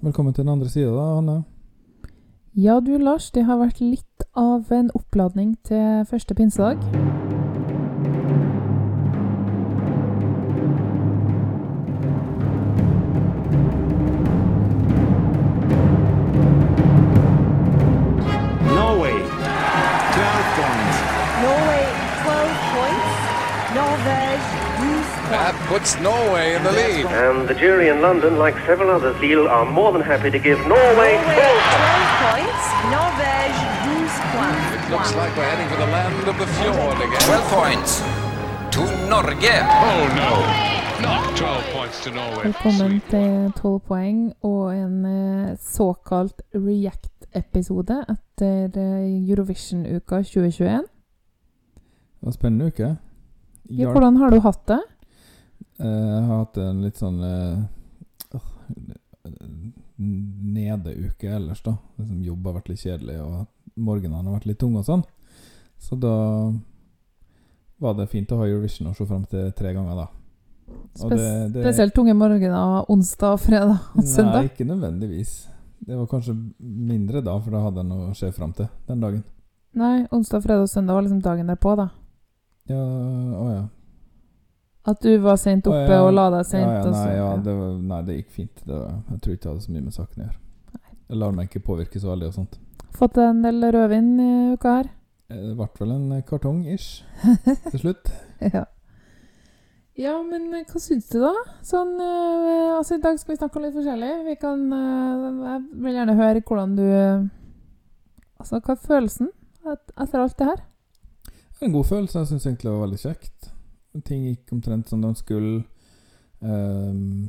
Velkommen til den andre sida, da, Hanne. Ja du, Lars, det har vært litt av en oppladning til første pinsedag. Puts Norway in the lead. And the jury in London, like several others, Lille, are more than happy to give Norway Norway 12 points. Norvège 12 points. It looks like we're heading for the land of the fjord again. 12 points to Norge. Oh no, not 12 points to Norway. Velkommen til 12 poeng og en eh, såkalt React-episode etter eh, Eurovision-uka 2021. Det var en spennende uke. Ja, Hjalp- hvordan har du hatt det? Eh, Jeg har hatt en litt sånn uh, nede-uke ellers, da. Liksom Jobb har vært litt kjedelig, og morgenene har vært litt tunge og sånn. Så da var det fint å ha Eurovision å se fram til tre ganger, da. Det- det- Spesielt tunge morgener onsdag, fredag og søndag? Nei, ikke nødvendigvis. Det var kanskje mindre da, for da hadde jeg noe å se fram til den dagen. Nei, onsdag, fredag og søndag var liksom dagen derpå, da. Ja, å ja. At du var sent oppe ja. og la deg sent. ja, ja, nei, ja, det var, nei, det gikk fint. Det var, jeg tror ikke det hadde så mye med saken å gjøre. Jeg lar meg ikke påvirke så veldig og sånt. Fått en del rødvin i uka her. Eh, Det ble vel en kartong-ish til slutt. Ja. ja, men eh, hva syns du, da? Sånn, eh, altså I dag skal vi snakke om litt forskjellig. Vi kan, eh, jeg vil gjerne høre hvordan du Altså, hva er følelsen etter alt det her? En god følelse. Jeg syns egentlig det var veldig kjekt. Ting gikk omtrent som de skulle. Um,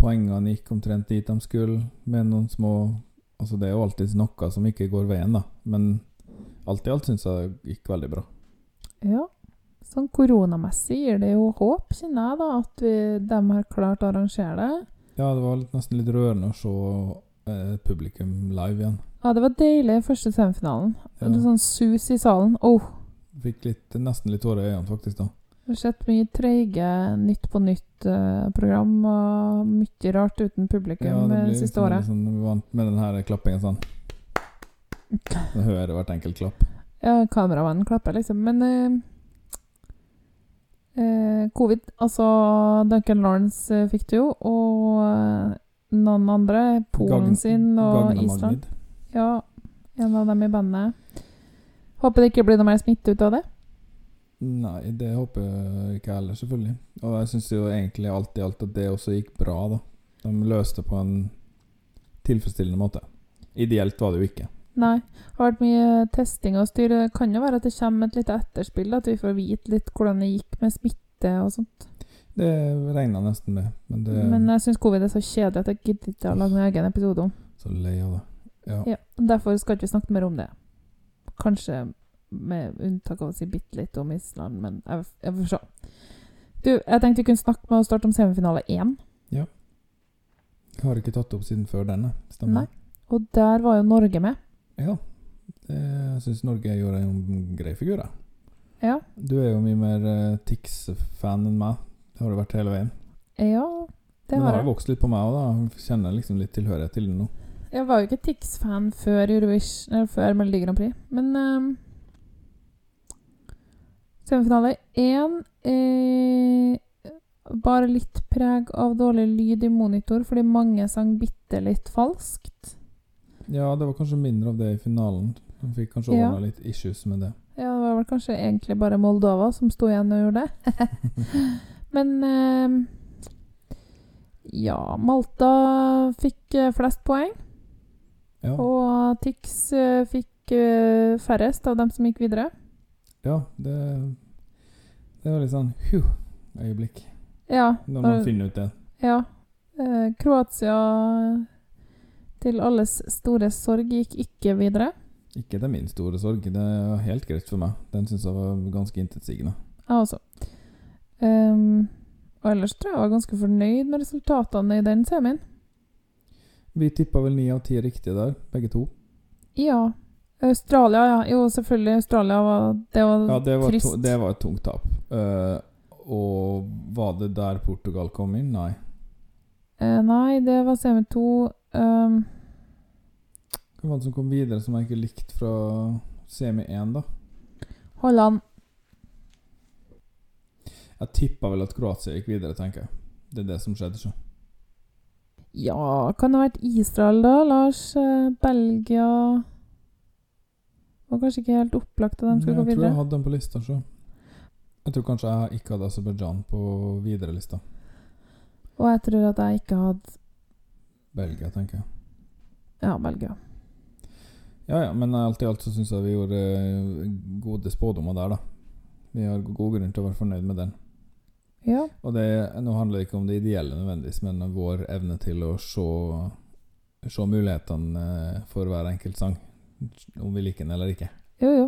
poengene gikk omtrent dit de skulle, med noen små Altså, det er jo alltid noe som ikke går veien, da. Men alt i alt syns jeg det gikk veldig bra. Ja, sånn koronamessig gir det jo håp, kjenner jeg, da, at vi, de har klart å arrangere det. Ja, det var litt, nesten litt rørende å se eh, publikum live igjen. Ja, det var deilig første semifinalen. Ja. Litt sånn sus i salen. Oh, Fikk litt, nesten litt tårer i øynene, faktisk, da. Jeg har sett mye treige Nytt på nytt-program og mye rart uten publikum Ja, det det blir siste liksom året. Sånn, vi vant med den her klappingen sånn. Du hører hvert enkelt klapp. Ja, kameramannen klapper, liksom. Men eh, eh, covid Altså, Duncan Lawrence eh, fikk det jo, og eh, noen andre. Polen Gagn- sin og Gagna Island. Magnid. Ja, en av dem i bandet. Håper det ikke blir noe mer smitte ut av det. Nei, det håper jeg ikke heller, selvfølgelig. Og jeg syns jo egentlig alt i alt at det også gikk bra, da. De løste det på en tilfredsstillende måte. Ideelt var det jo ikke. Nei. Det har vært mye testing og styr. Det kan jo være at det kommer et lite etterspill, at vi får vite litt hvordan det gikk med smitte og sånt. Det regna nesten med, men det Men jeg syns covid er så kjedelig at jeg gidder ikke å lage en egen episode om. Så lei av det. Ja. Ja, Derfor skal ikke vi snakke mer om det. Kanskje med unntak av å si bitte litt om Island, men jeg, jeg får se. Du, jeg tenkte vi kunne snakke med å starte om semifinale én. Jeg har ikke tatt opp siden før denne. Stemmer. Nei. Og der var jo Norge med. Ja. Jeg syns Norge gjorde en grei figur, jeg. Ja. Du er jo mye mer uh, Tix-fan enn meg. Det har du vært hele veien. Ja, det Men det har har vokst litt på meg òg, da. Jeg Kjenner liksom litt tilhørighet til den nå. Jeg var jo ikke Tix-fan før før Melodi Grand Prix, men ehm, Semifinale én eh, Bare litt preg av dårlig lyd i monitor, fordi mange sang bitte litt falskt. Ja, det var kanskje mindre av det i finalen. De fikk kanskje Ja. litt issues med det. Ja, det var vel kanskje egentlig bare Moldova som sto igjen og gjorde det. Men eh, Ja, Malta fikk eh, flest poeng, Ja. og Tix eh, fikk eh, færrest av dem som gikk videre. Ja, det Det var litt sånn huh, øyeblikk. Ja, når man finner ut det. Ja. Eh, Kroatia, til alles store sorg, gikk ikke videre. Ikke til min store sorg. Det var helt greit for meg. Den syns jeg var ganske intetsigende. Jeg også. Um, og ellers tror jeg jeg var ganske fornøyd med resultatene i den semien. Vi tippa vel ni av ti riktige der, begge to. Ja. Australia, ja. Jo, selvfølgelig. Australia var Det var, Ja, det var, trist. to, det var et tungt tap. Uh, og var det der Portugal kom inn? Nei. Uh, nei, det var semi to. Um, Hvem var det som kom videre som jeg ikke likte fra semi 1, da? Holland. Jeg tippa vel at Kroatia gikk videre, tenker jeg. Det er det som skjedde, så. Ja, kan det ha vært Israel, da? Lars? Eh, Belgia Var kanskje ikke helt opplagt at de skulle gå videre. jeg tror jeg hadde dem på lista, så. Jeg tror kanskje jeg ikke hadde Aserbajdsjan på videre-lista. Og jeg tror at jeg ikke hadde Belgia, tenker jeg. Ja, Belgia. Ja ja, men alt i alt så syns jeg vi gjorde eh, gode spådommer der, da. Vi har god grunn til å være fornøyd med den. Ja. Og det, nå handler det ikke om det ideelle nødvendigvis, men om vår evne til å se, se mulighetene eh, for hver enkelt sang. Om vi liker den eller ikke. Jo, jo.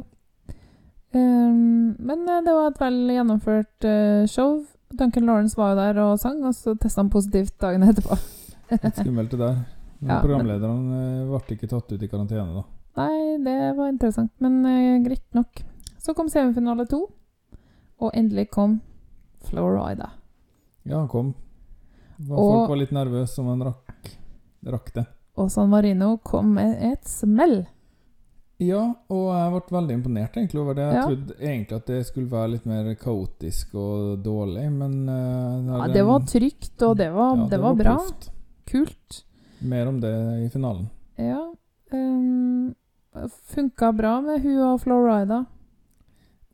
Um, men eh, det var et vel gjennomført uh, show. Duncan Lawrence var jo der og sang, og så testa han positivt dagen etterpå. Litt skummelt det der. Men Ja, men- programlederne eh, ble ikke tatt ut i karantene, da. Nei, det var interessant, men uh, greit nok. Så kom semifinale to, og endelig kom Florida. Ja, han kom. Var- Og- Folk var litt nervøse han rakk, rakk det. Og San Marino kom med et smell. Ja, og jeg ble veldig imponert egentlig over det. Jeg Ja. trodde egentlig at det skulle være litt mer kaotisk og dårlig, men eh, Ja, det var trygt, og det var, ja, det var bra. proft. Kult. Mer om det i finalen. Ja. Um, Funka bra med hun og Florida.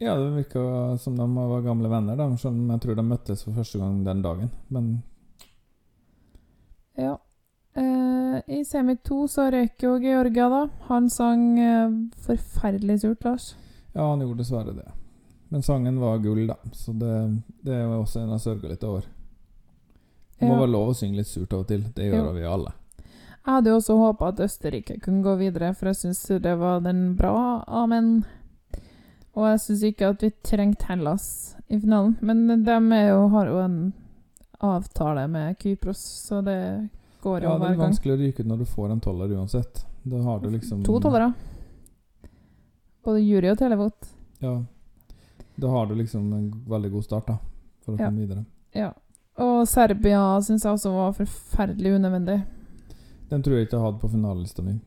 Ja, det virka som de var gamle venner, da, selv om jeg tror de møttes for første gang den dagen. Men Ja. I semi to så røyk jo Georgia, da. Han sang eh, forferdelig surt, Lars. ja, han gjorde dessverre det. Men sangen var gull, da, så det, det jo også en jeg sørga litt over. Det må Ja. være lov å synge litt surt av og til. Det gjør Jo. vi alle. Jeg hadde jo også håpa at Østerrike kunne gå videre, for jeg syns det var den bra amen. Og jeg syns ikke at vi trengte Hellas i finalen. Men de er jo, har jo en avtale med Kypros, så det jo Ja, det er vanskelig å ryke ut når du får en toller uansett. Da har du liksom To tollere. Både jury og televot. Ja. Da har du liksom en veldig god start, da, for å Ja. komme videre. Ja. Og Serbia syns jeg også var forferdelig unødvendig. Den tror jeg ikke jeg hadde på finalelista mi.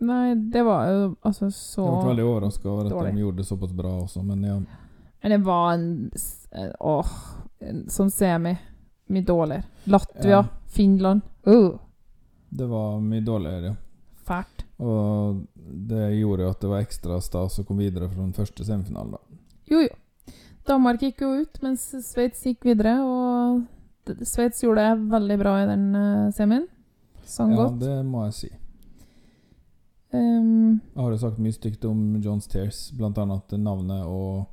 Nei, det var jo altså så Jeg ble veldig overraska over at dårlig. de gjorde det såpass bra også, men ja. Men det var en eh, Åh, som semi. Mye dårligere. Latvia, Ja. Finland uh, Det var mye dårligere. Fælt. Og det gjorde jo at det var ekstra stas å komme videre fra den første semifinalen, da. Jo, jo. Danmark gikk jo ut, mens Sveits gikk videre, og Sveits gjorde det veldig bra i den eh, semien. Sang Ja, godt. det må jeg si. Um, Jeg har jo sagt mye stygt om John Stairs, blant annet at navnet og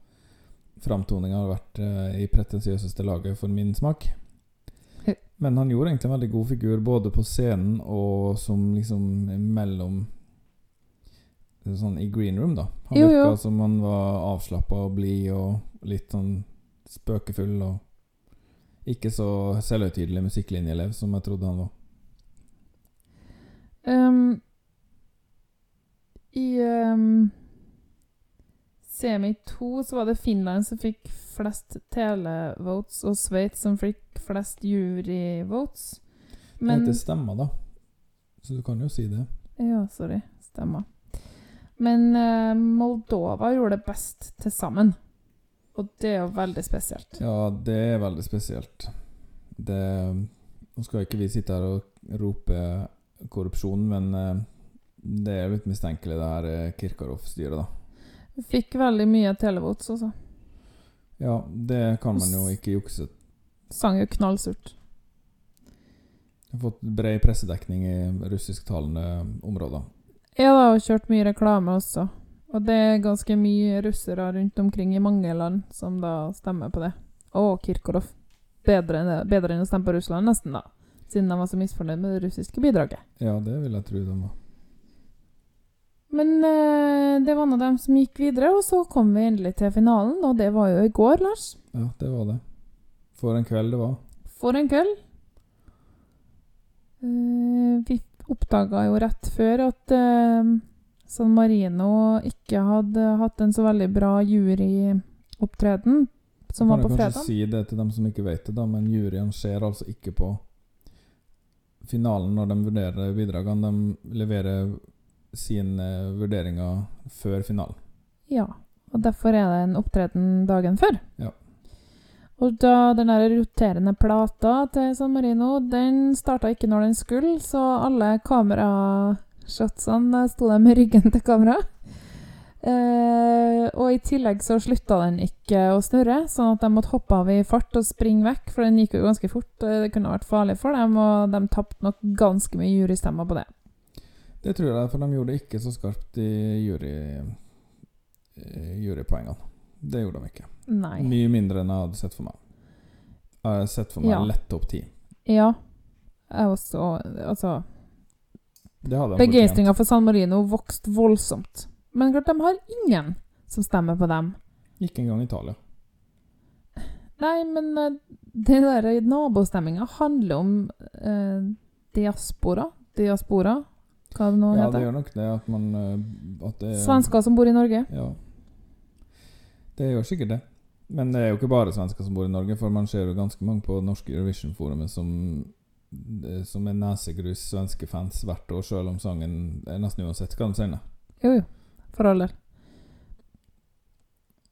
framtoninga har vært eh, i pretensiøseste laget for min smak. Men han gjorde egentlig en veldig god figur både på scenen og som liksom mellom Sånn i green room, da. Han Jo, virka jo. som han var avslappa og blid og litt sånn spøkefull og ikke så selvhøytidelig musikklinjeelev som jeg trodde han var. um, I um, semi 2 så var det Finland som fikk flest televotes, og Sveits som fikk flest juryvotes. Men Det stemmer, da. Så du kan jo si det. Ja, sorry. Stemmer. Men eh, Moldova gjorde det best til sammen. Og det er jo veldig spesielt. Ja, det er veldig spesielt. Det Nå skal ikke vi sitte her og rope korrupsjon, men eh, det er litt mistenkelig, det her eh, Kirkarov-styret, da. Fikk veldig mye televotes også. Ja, det kan man jo ikke jukse. Sang jo knallsurt. Har fått bred pressedekning i russisktalende områder. Jeg har og kjørt mye reklame også. Og det er ganske mye russere rundt omkring i mange land som da stemmer på det. Og Kirkolov. Bedre, bedre enn å stemme på Russland, nesten, da. Siden de var så misfornøyd med det russiske bidraget. Ja, det vil jeg tro de var. Men eh, det var nå dem som gikk videre, og så kom vi endelig til finalen, og det var jo i går, Lars. Ja, det var det. For en kveld det var. For en kveld. Eh, vi oppdaga jo rett før at eh, San Marino ikke hadde hatt en så veldig bra juryopptreden, som var kan fredag. jeg fredag. kanskje si det til dem som ikke vet det, da, men juryen ser altså ikke på finalen når de vurderer bidragene. De leverer sine vurderinger før finalen. Ja, og derfor er det en opptreden dagen før. Ja. Og da den der roterende plata til San Marino, den starta ikke når den skulle, så alle kamerashotsene sto med ryggen til kamera. Eh, og i tillegg så slutta den ikke å snurre, sånn at de måtte hoppe av i fart og springe vekk, for den gikk jo ganske fort. Det kunne vært farlig for dem, og de tapte nok ganske mye jurystemmer på det. Det tror jeg, for de gjorde det ikke så skarpt i jury, jurypoengene. Det gjorde de ikke. Nei. Mye mindre enn jeg hadde sett for meg. Jeg har sett for meg Ja. lett topp ti. Ja. Jeg også Altså. Begeistringa for San Marino vokste voldsomt. Men klart, de har ingen som stemmer på dem. Ikke engang Italia. Nei, men eh, det der nabostemminga handler om eh, diaspora. Diaspora, hva det nå Ja, det gjør nok det at man eh, at det, er- Svensker som bor i Norge. Ja. Det gjør sikkert det. Men det er jo ikke bare svensker som bor i Norge, for man ser jo ganske mange på norske Eurovision-forumet som, som er nesegrus svenske fans hvert år, selv om sangen er nesten uansett hva de sender. Jo, jo. For all del.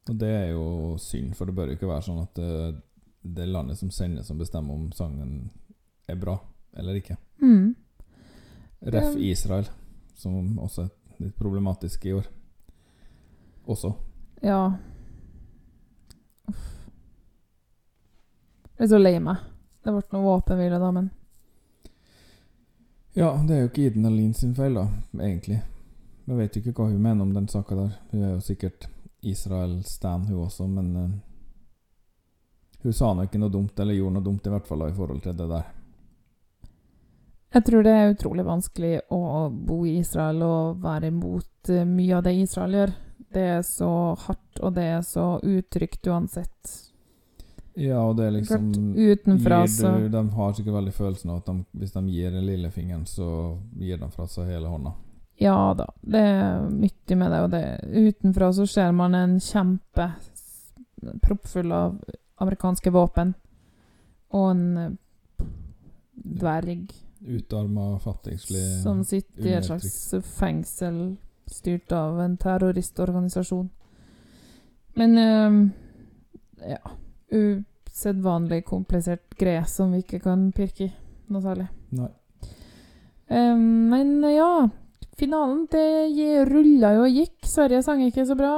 Og det er jo synd, for det bør jo ikke være sånn at det, det er landet som sender, som bestemmer om sangen er bra eller ikke. Mm. Ref. Israel, som også er litt problematisk i år. Også. Ja. Uff. Jeg er så lei meg. Det ble noe våpenhvile, da, men Ja, det er jo ikke Iden Alin sin feil, da, egentlig. Jeg vet jo ikke hva hun mener om den saka der. Hun er jo sikkert Israel-stan, hun også, men uh, Hun sa nå ikke noe dumt, eller gjorde noe dumt, i hvert fall da, i forhold til det der. Jeg tror det er utrolig vanskelig å bo i Israel og være imot eh, mye av det Israel gjør. Det er så hardt, og det er så utrygt uansett. Ja, og det er liksom utenfra du, De har sikkert veldig følelsen av at de, hvis de gir den lille fingeren, så gir de fra seg hele hånda. Ja da, det er mye med det. Og det, utenfra så ser man en kjempe proppfull av amerikanske våpen. Og en eh, dverg Utarma, fattigslig som sitter i et slags fengsel styrt av en terroristorganisasjon. Men eh, ja Usedvanlig komplisert greie som vi ikke kan pirke i noe særlig. Nei. Um, men ja, finalen det rulla jo og gikk. Sverige sang ikke så bra.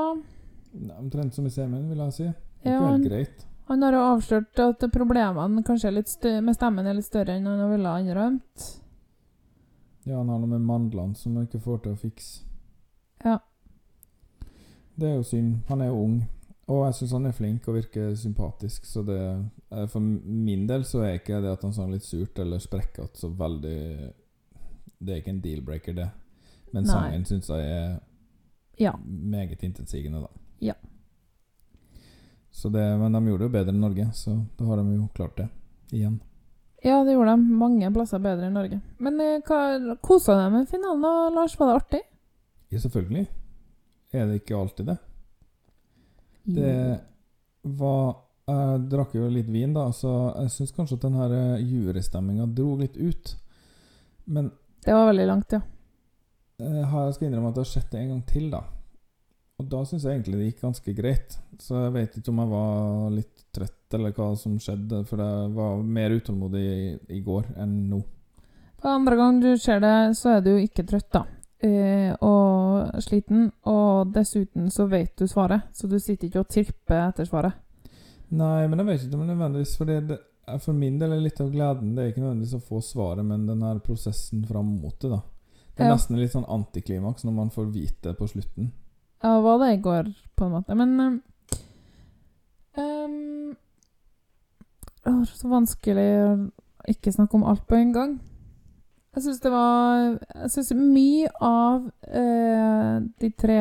Omtrent som i semien, vil jeg si. Ja, ikke han, helt greit. Han har jo avslørt at problemene kanskje med stemmen er litt større enn han ville ha innrømt. Ja, han har noe med mandlene som han ikke får til å fikse. Ja. Det er jo synd. Han er jo ung. Og jeg syns han er flink og virker sympatisk, så det For min del så er ikke det at han sånn litt surt eller sprekkete så veldig Det er ikke en deal-breaker, det. Men Nei. sangen syns jeg er Ja. meget intetsigende, da. Ja. Så det, men de gjorde det jo bedre enn Norge, så da har de jo klart det. Igjen. Ja, det gjorde de mange plasser bedre enn Norge. Men eh, hva, kosa deg med finalen da, Lars? Var det artig? Ja, selvfølgelig. Er det ikke alltid det? Det var Jeg drakk jo litt vin, da, så jeg syns kanskje at den her eh, jurystemminga dro litt ut. Men Det var veldig langt, ja. eh, har- jeg skal innrømme at jeg har sett det en gang til, da. Og da syns jeg egentlig det gikk ganske greit. Så jeg vet ikke om jeg var litt trøtt, eller hva som skjedde, for jeg var mer utålmodig i, i går enn nå. For andre gang du ser det, så er du ikke trøtt, da. Eh, og sliten. Og dessuten så vet du svaret, så du sitter ikke og tirper etter svaret. Nei, men jeg vet ikke om det nødvendigvis For det, er- for min del er litt av gleden Det er ikke nødvendigvis å få svaret, men den her prosessen fram mot det, da. Det er Ja. nesten litt sånn antiklimaks når man får vite det på slutten. Ja, var det i går, på en måte. Men um, um, Så vanskelig å ikke snakke om alt på en gang. Jeg syns det var Jeg syns mye av uh, de tre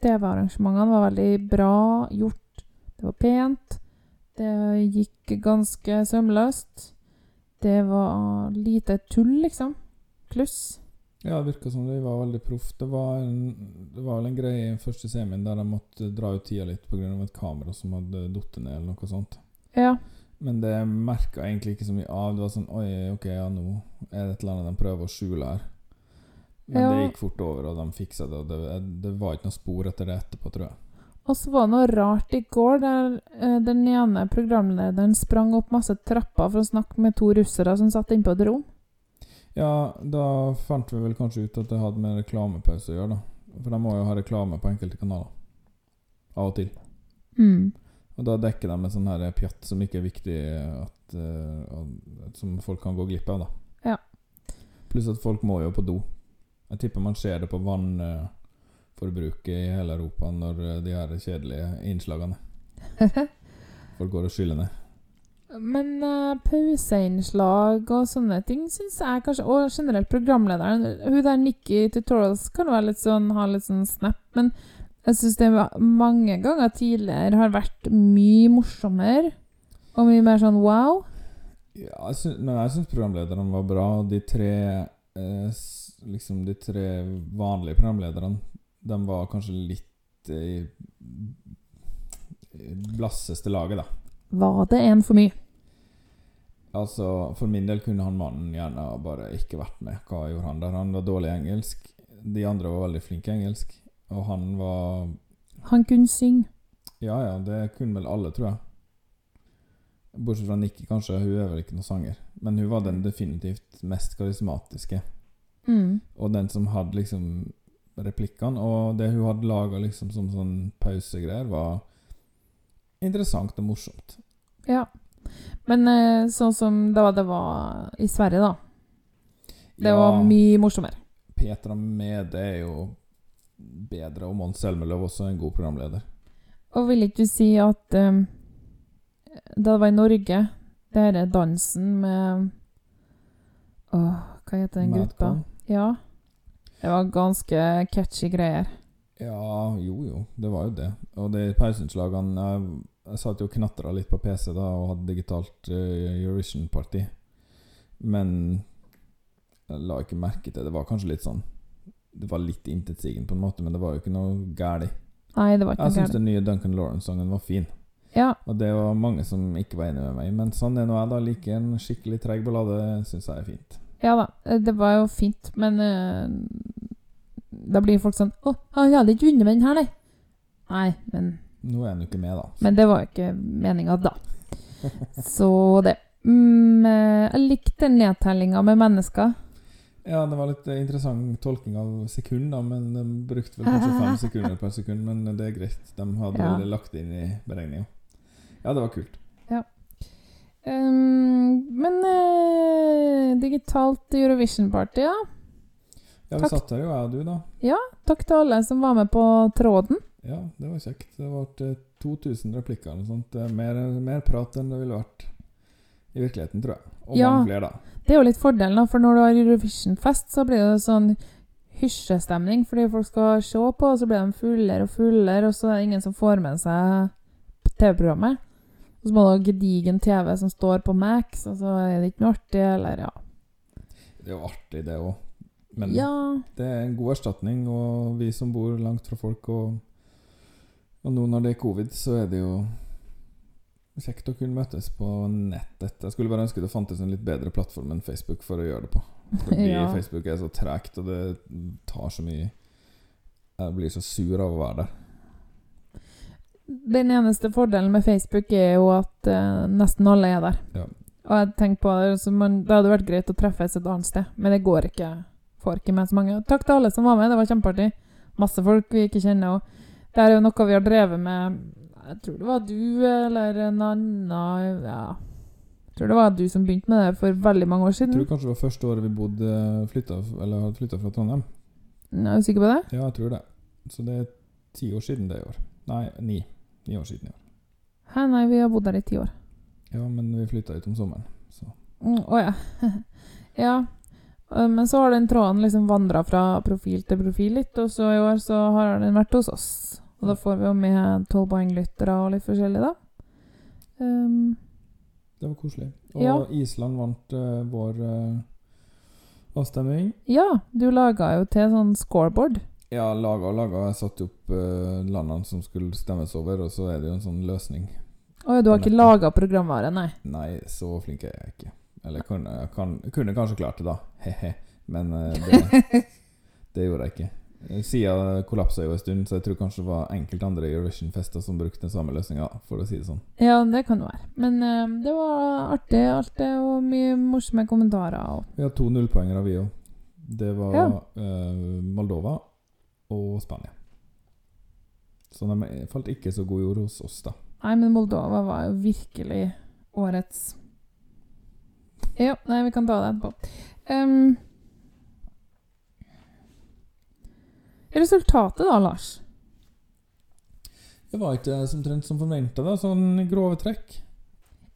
TV-arrangementene var veldig bra gjort. Det var pent. Det gikk ganske sømløst. Det var lite tull, liksom. Kluss. Ja, det virka som de var veldig proff. Det var, det var vel en greie i første semien der de måtte dra ut tida litt pga. et kamera som hadde falt ned, eller noe sånt. Ja. Men det merka egentlig ikke så mye av. Det var sånn Oi, ok, ja, nå er det et eller annet de prøver å skjule her. Men Ja. det gikk fort over, og de fiksa det. Og det, det var ikke noe spor etter det etterpå, tror jeg. Og så var det noe rart i går, der eh, den ene programlederen sprang opp masse trapper for å snakke med to russere som satt inne på et rom. Ja, da fant vi vel kanskje ut at det hadde med reklamepause å gjøre, da. For de må jo ha reklame på enkelte kanaler. Av og til. Mm. Og da dekker de med sånn her pjatt som ikke er viktig at, uh, Som folk kan gå glipp av, da. Ja. Pluss at folk må jo på do. Jeg tipper man ser det på vannforbruket i hele Europa når eh, de her kjedelige innslagene. Folk går og skyller ned. Men uh, pauseinnslag og sånne ting syns jeg kanskje Og generelt programlederen Hun der Nikki Tutorials kan være litt sånn, ha litt sånn snap, men jeg syns det mange ganger tidligere har vært mye morsommere og mye mer sånn wow. Ja, jeg synes, men jeg syns programlederne var bra. De tre eh, Liksom de tre vanlige programlederne De var kanskje litt eh, blasseste laget, da. Var det en for mye? Altså, For min del kunne han mannen gjerne bare ikke vært med. Hva gjorde han der? Han var dårlig engelsk. De andre var veldig flinke engelsk. Og han var Han kunne synge. Ja, ja, det kunne vel alle, tror jeg. Bortsett fra Nikki, kanskje. Hun er vel ikke noen sanger. Men hun var den definitivt mest karismatiske. Mm. Og den som hadde liksom replikkene. Og det hun hadde laga liksom som sånn pausegreier, var interessant og morsomt. Ja. Men eh, sånn som da det var i Sverige, da. Det var mye morsommere. Petra Mede er jo bedre, og Mons Elmeløv også en god programleder. Og vil ikke du si at um, da det var i Norge, det denne dansen med Åh, hva heter den gruppa? Ja. Det var ganske catchy greier. Ja, jo jo, det var jo det. Og de pauseinnslagene Jeg, satt jo og knatra litt på PC da og hadde digitalt uh, Eurovision-party. Men jeg la ikke merke til Det var kanskje litt sånn Det var litt intetsigende på en måte, men det var jo ikke noe galt. Nei, det var ikke Jeg syns den nye Duncan Lawrence-sangen var fin. Ja, Og det var mange som ikke var enig med meg. Men sånn er nå jeg, da. Liker en skikkelig treg ballade, syns jeg er fint. ja da. eh, Det var jo fint, men uh, da blir folk sånn Å, han hadde ikke vunnet med den her, nei. Nei, men Nå er han jo ikke med, da. Men det var ikke meninga da. Så det. Mm, eh, jeg likte nedtellinga med mennesker. Ja, det var litt eh, interessant tolking av sekund, da, men de brukte vel kanskje fem sekunder per sekund. Men det er greit. De hadde Ja. vel lagt det inn i beregninga. Ja, det var kult. Um, men uh, digitalt Eurovision-party, ja. Ja, vi Takk. satt her jo, jeg og du, da. Ja. Takk til alle som var med på tråden. Ja, det var kjekt. Det ble 2000 replikker eller sånt. Er mer, mer prat enn det ville vært i virkeligheten, tror jeg. Og Ja. mange flere, da. Det er jo litt fordelen, da, for når du har Eurovision-fest, så blir det sånn hysjestemning, fordi folk skal se på, og så blir de fullere og fullere, og så er det ingen som får med seg TV-programmet. Og så må du ha gedigen TV som står på Max, og så er det ikke noe artig, eller ja. Det er jo artig, det òg. Men Ja, det er en god erstatning, og vi som bor langt fra folk, og, og nå når det er covid, så er det jo kjekt å kunne møtes på nettet. Jeg skulle bare ønske det fantes en litt bedre plattform enn Facebook for å gjøre det på. Fordi Ja. Facebook er så tregt, og det tar så mye Jeg blir så sur av å være der. Den eneste fordelen med Facebook er jo at uh, nesten alle er der. Ja. Og jeg tenker på det, så man, det hadde vært greit å treffes et annet sted, men det går ikke. Får ikke med så mange. Takk til alle som var med, det var kjempeartig. Masse folk vi ikke kjenner. Og det er jo noe vi har drevet med Jeg tror det var du eller en annen Ja. Jeg tror det var du som begynte med det for veldig mange år siden. Jeg tror kanskje det var første året vi bodde flytta, Eller hadde flytta fra Trondheim. Er du sikker på det? Ja, jeg tror det. Så det er ti år siden det i år. Nei, ni. Ni år siden i år. Hæ, nei, vi har bodd der i ti år. Ja, men vi flytta ut om sommeren. Så Mm, oh, ja. ja. Eh, Men så har den tråden liksom vandra fra profil til profil litt, og så i år så har den vært hos oss. Og da får vi jo med tolvpoenglyttere og litt forskjellig, da. Um, det var koselig. Og Ja. Island vant uh, vår uh, avstemning. ja, du laga jo til sånn scoreboard. Ja, laga og laga. Jeg satte opp uh, landene som skulle stemmes over, og så er det jo en sånn løsning Å, du har ikke laga programvare, nei? Nei, så flink er jeg ikke. Eller kunne, kan, kunne kanskje klart det, da. He-he. Men eh, det, det gjorde jeg ikke. Sida Siden kollapsa jo en stund, så jeg tror kanskje det var enkelte andre Eurovision-fester som brukte den samme løsninga, for å si det sånn. Ja, det kan det være. Men uh, det var artig, alt det, og mye morsomme kommentarer. Og. Vi har to nullpoengere, vi òg. Det var Ja. uh, Moldova og Spania. Så de falt ikke så god jord hos oss, da. Nei, men Moldova var jo virkelig årets Ja, nei, vi kan ta det etterpå. Um, resultatet, da, Lars? Det var ikke omtrent som forventa, sånn grove trekk.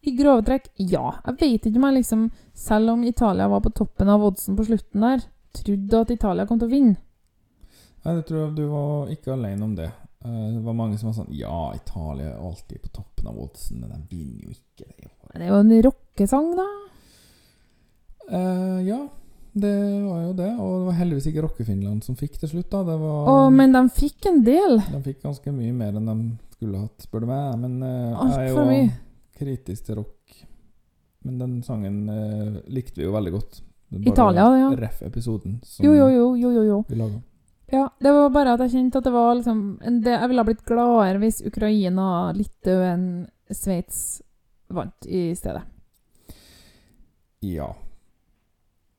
I grove trekk, ja. Jeg vet ikke om jeg liksom, selv om Italia var på toppen av oddsen på slutten der, trodde at Italia kom til å vinne. Nei, det tror jeg du var ikke alene om det. Eh, Det var mange som var sånn Ja, Italia er alltid på toppen av oddsen, men de vinner jo ikke. Det Det jo en rockesang, da. Eh, ja, det var jo det. Og det var heldigvis ikke Rockefinland som fikk til slutt, da. Det var oh, men de fikk en del. De fikk ganske mye mer enn de skulle hatt, spør du meg. Men uh, jeg er jo mye. kritisk til rock. Men den sangen uh, likte vi jo veldig godt. Italia, ja. Ref episoden som Jo, jo, jo, jo, jo, jo. vi laga. Ja, det var bare at jeg kjente at det var liksom en del, Jeg ville ha blitt gladere hvis Ukraina, Litauen, Sveits vant i stedet. Ja.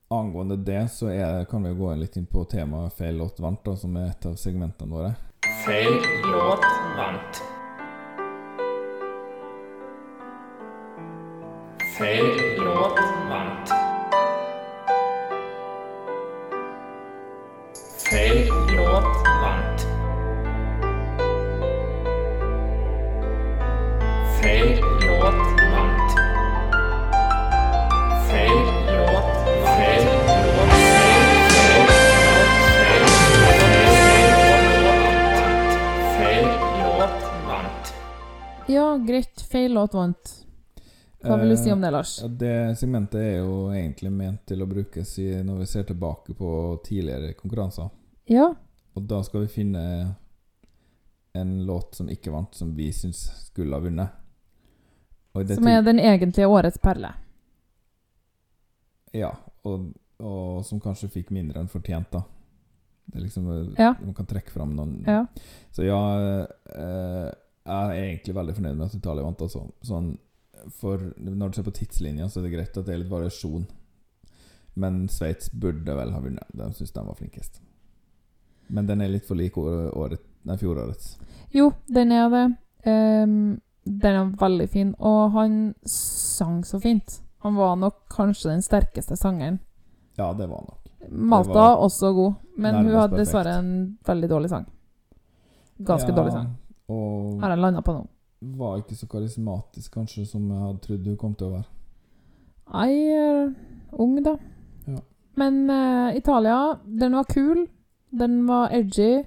Angående det, så er, kan vi gå litt inn på temaet feil låt vant, da, som er et av segmentene våre. Feil låt vant. Feil låt vant. Feil låt vant. Feil Ja, greit. Feil låt vant. Hva vil du si om det, Lars? Ja, det segmentet er jo egentlig ment til å brukes i, når vi ser tilbake på tidligere konkurranser. Ja. Og da skal vi finne en låt som ikke vant, som vi syns skulle ha vunnet. Som er den egentlige årets perle. Ja, og, og som kanskje fikk mindre enn fortjent, da. Det er liksom Ja. Man kan trekke fram noen Ja. Så ja, eh, jeg er egentlig veldig fornøyd med at Italia vant, altså. Sånn, for når du ser på tidslinja, så er det greit at det er litt variasjon. Men Sveits burde vel ha vunnet. De syns de var flinkest. Men den er litt for lik år- året, nei, fjorårets. Jo, den er det. Um, den er veldig fin, og han sang så fint. Han var nok kanskje den sterkeste sangeren. Ja, det var han nok. Malta var også god, men hun hadde dessverre en veldig dårlig sang. Ganske Ja, dårlig sang. Og Har jeg landa på nå. var ikke så karismatisk, kanskje, som jeg hadde trodd du kom til å være. Er ung, da. Ja. Men uh, Italia, den var kul. Den var edgy.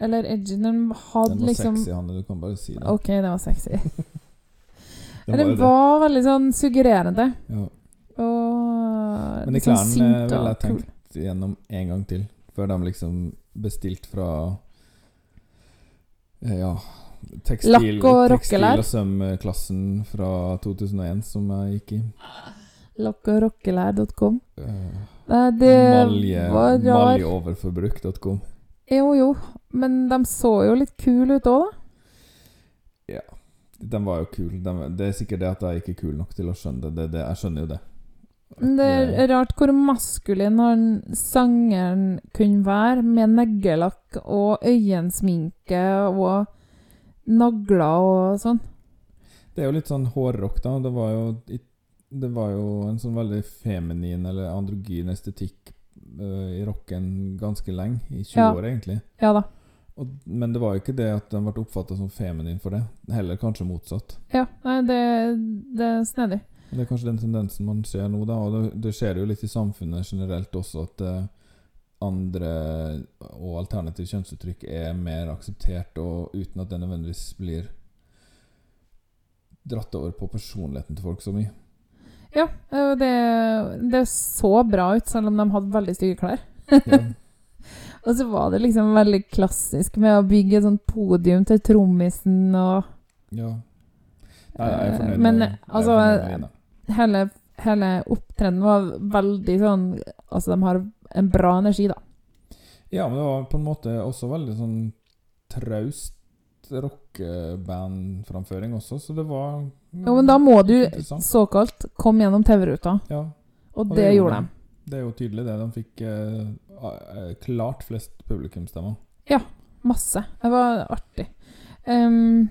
Eller edgy Den hadde Den var liksom sexy, Hanne. Du kan bare si det. OK, den var sexy. Den Den var veldig sånn suggererende. Ja. Og Men de sånn klærne ville jeg tenkt gjennom en gang til, før de liksom bestilte fra Ja Tekstil, Lakk og tekstil rockelær. og sømklassen fra 2001 som jeg gikk i. Lokkorockelær.com. Uh, Nei, det malje, var rar. maljeoverforbruk.com. Jo, jo. Men de så jo litt kule ut òg, da. Ja. De var jo kul. De, det er sikkert det at jeg ikke er kul nok til å skjønne det. det, det jeg skjønner jo det. Det er rart hvor maskulin han sangeren kunne være, med neglelakk og øyensminke og nagler og sånn. Det er jo litt sånn hårrock, da. Det var jo, det var jo en sånn veldig feminin eller androgyn estetikk uh, i rocken ganske lenge. I 20 Ja. år, egentlig. Ja da. Og, men det var jo ikke det at den ble oppfatta som feminin for det. Heller kanskje motsatt. Ja, nei, det, det er snedig. Det er kanskje den tendensen man ser nå, da. Og det, det skjer jo litt i samfunnet generelt også, at uh, andre og alternative kjønnsuttrykk er mer akseptert, og uten at det nødvendigvis blir dratt over på personligheten til folk så mye. Ja, det, det så bra ut, selv om de hadde veldig stygge klær. Ja. Og så var det liksom veldig klassisk med å bygge et sånt podium til trommisen og Ja. Nei, jeg er fornøyd. Men med- jeg er altså fornøyd med Line. Hele, hele opptredenen var veldig sånn Altså, de har en bra energi, da. Ja, men det var på en måte også veldig sånn traust rockebandframføring også, så det var Jo, men da må du såkalt komme gjennom TV-ruta, Ja, og Og det, det gjorde de. de. det er jo tydelig det. De fikk eh, eh, klart flest publikumsstemmer. Masse. Det var artig. Ehm,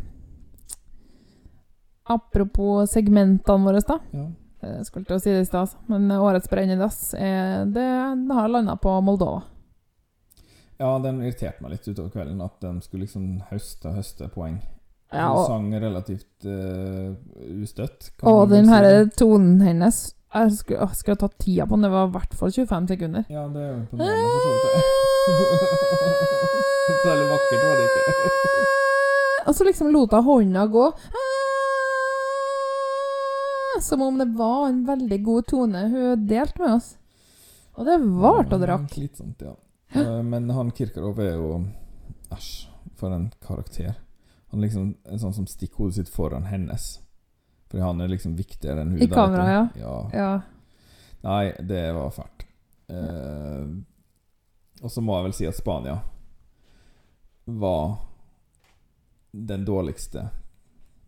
apropos segmentene våre, da. Ja. Jeg skulle til å si det i stad, altså. men årets Brennedass det har landa på Moldova. ja, den irriterte meg litt utover kvelden, at de skulle liksom høste og høste poeng. Ja, Hun og, sang relativt uh, ustøtt. og den si her tonen hennes Jeg skulle, å, skulle tatt tida på den. Det var i hvert fall 25 sekunder. Ja, det er jo imponerende, for så vidt. Særlig vakkert var det ikke. Og så liksom lot hun hånda gå. Som om det var en veldig god tone hun delte med oss. Og det varte og drakk. Litt sånt, ja. Eh, Men han Kirkarov er jo Æsj, for en karakter. Han er liksom en sånn som stikker hodet sitt foran hennes. Fordi han er liksom viktigere enn hun. I kamera, ja. ja. Ja. Nei, det var fælt. Eh, og så må jeg vel si at Spania var den dårligste.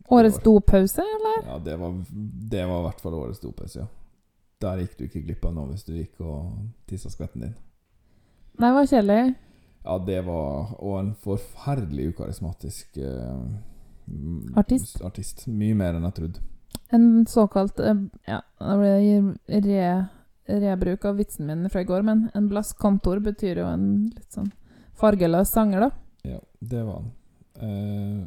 Årets dopause, eller? Ja, det var, det var i hvert fall årets dopause, ja. Der gikk du ikke glipp av noe hvis du gikk og tissa skvetten din. Nei, det var kjedelig. Ja, det var Og en forferdelig ukarismatisk uh, Artist. artist. Mye mer enn jeg trodde. En såkalt uh, Ja, da ble det re, rebruk av vitsen min fra i går, men en blasskantor betyr jo en litt sånn fargeløs sanger, da. Ja, det var han. Eh,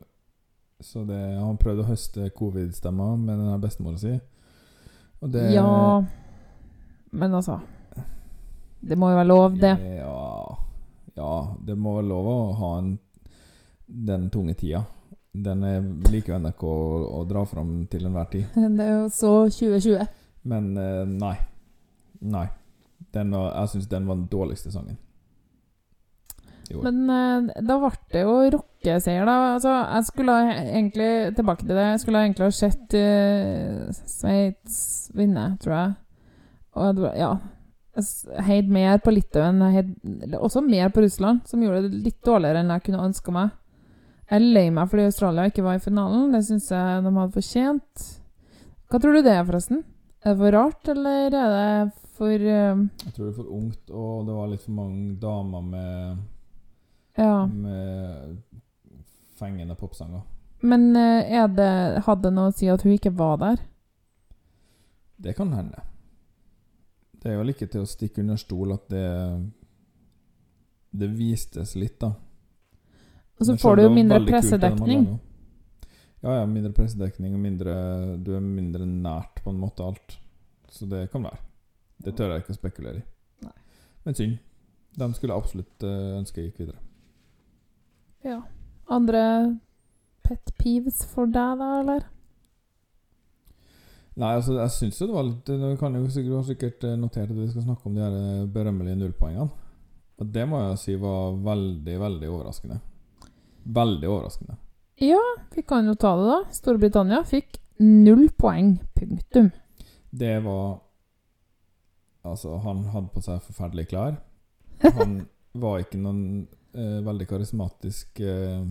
så det, han prøvde å høste covid-stemmer med denne bestemora si. Og det Ja Men altså Det må jo være lov, det. Ja, ja, det må være lov å ha en, den tunge tida. Den er liker jo NRK å, å dra fram til enhver tid. Det er jo så 2020. Men eh, nei. Nei. Den var, jeg syns den var den dårligste sangen. Men eh, da ble det jo rockeseier, da. Altså, jeg skulle egentlig Tilbake til det. Jeg skulle egentlig ha sett uh, Sveits vinne, tror jeg. Og ja Jeg heid mer på Litauen. Heid også mer på Russland, som gjorde det litt dårligere enn jeg kunne ønska meg. Jeg er lei meg fordi Australia ikke var i finalen. Det syns jeg de hadde fortjent. Hva tror du det er, forresten? Er det for rart, eller er det for uh, Jeg tror det er for ungt, og det var litt for mange damer med, Ja. med fengende popsanger. Men eh, er det, hadde det noe å si at hun ikke var der? Det kan hende. Det er jo ikke til å stikke under stol at det Det vistes litt, da. Og så får du jo mindre pressedekning. Ja, ja, mindre pressedekning og mindre Du er mindre nært på en måte alt. Så det kan være. Det tør jeg ikke å spekulere i. Nei. Men synd. De skulle absolutt eh, ønske jeg gikk videre. Ja. Andre pet peeves for deg, da, eller? Nei, altså, jeg syns jo det var litt Du kan jo sikkert, du har sikkert eh, notert at vi skal snakke om de her eh, berømmelige nullpoengene. Og det må jeg si var veldig, veldig overraskende. Veldig overraskende. Ja, vi kan jo ta det, da. Storbritannia fikk null poeng. Punktum. Det var Altså, han hadde på seg forferdelige klær. Han var ikke noen veldig karismatisk eh,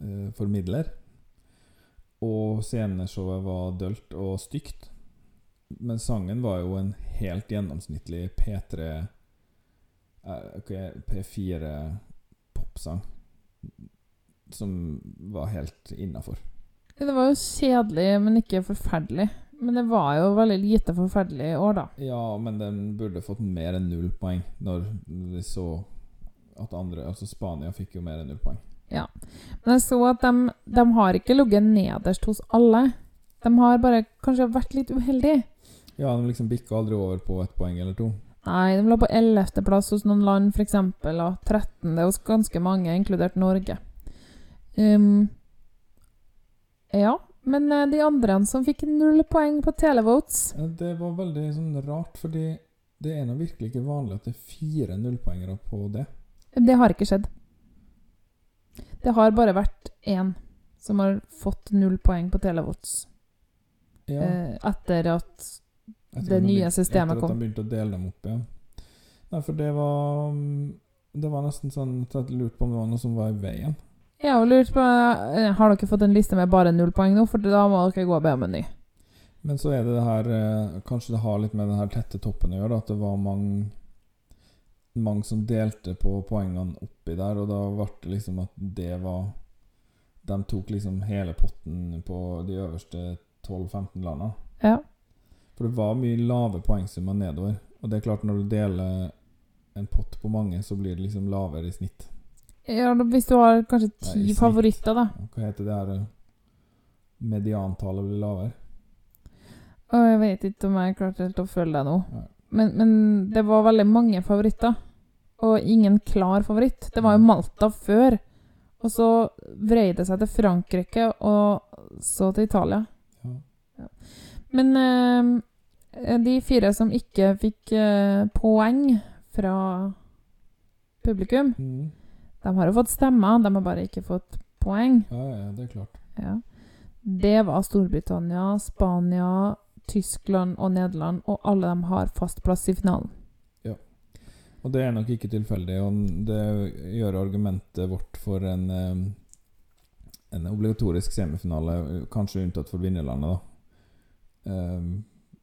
eh, formidler. Og sceneshowet var dølt og stygt. Men sangen var jo en helt gjennomsnittlig P3 eh, ok, P4 popsang. Som var helt innafor. Det var jo kjedelig, men ikke forferdelig. Men det var jo veldig lite forferdelig i år, da. Ja, men den burde fått mer enn null poeng når vi så at andre Altså Spania fikk jo mer enn null poeng. Ja. Men jeg så at de, de har ikke ligget nederst hos alle. De har bare kanskje vært litt uheldige. Ja, de liksom bikka aldri over på ett poeng eller to. Nei, de lå på 11. plass hos noen land, f.eks., og 13. hos ganske mange, inkludert Norge. Um, ja, men eh, de andre som fikk null poeng på televotes Det var veldig sånn rart, fordi det er nå virkelig ikke vanlig at det er fire nullpoengere på det. Det har ikke skjedd. Det har bare vært én som har fått null poeng på Televots. Ja, eh, etter at etter det nye systemet kom. etter at de begynte å dele dem opp, ja. Nei, for det var mm, Det var nesten sånn at jeg lurte på om det var noe som var i veien. Jeg og lurte på eh, Har dere fått en liste med bare null poeng nå? For da må dere gå og be om en ny. Men så er det det her eh, Kanskje det har litt med den her tette toppen å gjøre, at det var mange mange som delte på poengene oppi der, og da ble det liksom at det var De tok liksom hele potten på de øverste 12-15 landene. Ja. For det var mye lave poengsummer nedover. Og det er klart, når du deler en pott på mange, så blir det liksom lavere i snitt. Ja, Hvis du har kanskje Nei, ti i snitt. favoritter, da. Hva heter det her Mediantallet blir lavere. Og jeg vet ikke om jeg klarte helt å følge deg nå. Men, men det var veldig mange favoritter. Og ingen klar favoritt. Det var jo Malta før. Og så vrei det seg til Frankrike, og så til Italia. Ja. Men eh, de fire som ikke fikk eh, poeng fra publikum, Mm. de har jo fått stemmer, de har bare ikke fått poeng. Ja, ja, det er klart. Ja. Det var Storbritannia, Spania, Tyskland og Nederland, og alle de har fast plass i finalen. Og det er nok ikke tilfeldig, og det gjør argumentet vårt for en, eh, en obligatorisk semifinale, kanskje unntatt for vinnerlandet, da, eh,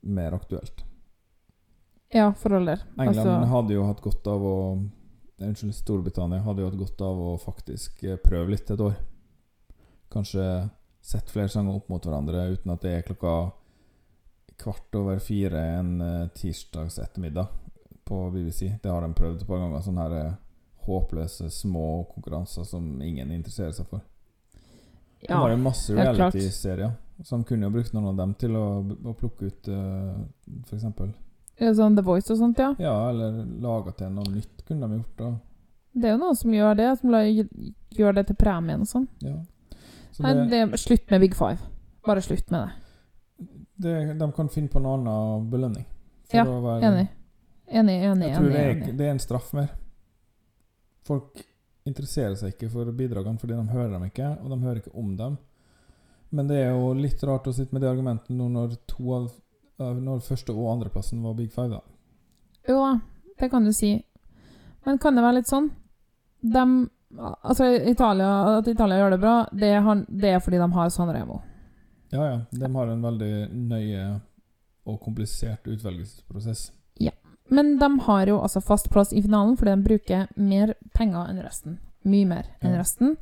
mer aktuelt. Ja, for all del. England Altså, hadde jo hatt godt av å Unnskyld, Storbritannia hadde jo hatt godt av å faktisk eh, prøve litt et år. Kanskje sett flere sanger opp mot hverandre uten at det er klokka kvart over fire en eh, tirsdags ettermiddag på BBC. Det har de prøvd et par ganger. Sånne her eh, håpløse små konkurranser som ingen interesserer seg for. De ja, har jo masse reality-serier, så de kunne jo brukt noen av dem til å, å plukke ut uh, f.eks. sånn The Voice og sånt, ja. Ja, eller laga til noe nytt, kunne de gjort. da Det er jo noen som gjør det, som gjør det til premien og sånn. Ja. Så Nei, det, slutt med Big Five. Bare slutt med det. det, de kan finne på noe annen belønning. Ja, være- Enig. Enig, enig, Jeg tror enig. det er, enig. det er en straff mer. Folk interesserer seg ikke for bidragene fordi de hører dem ikke, og de hører ikke om dem. Men det er jo litt rart å sitte med det argumentet nå når av av- Når første- og andreplassen var Big Five, da. Jo da, det kan du si. Men kan det være litt sånn? De, altså Italia, At Italia gjør det bra, det er, det er fordi de har Sanremo. Ja, ja. De har en veldig nøye og komplisert utvelgelsesprosess. Men de har jo altså fast plass i finalen fordi de bruker mer penger enn resten. Mye mer enn Ja. resten.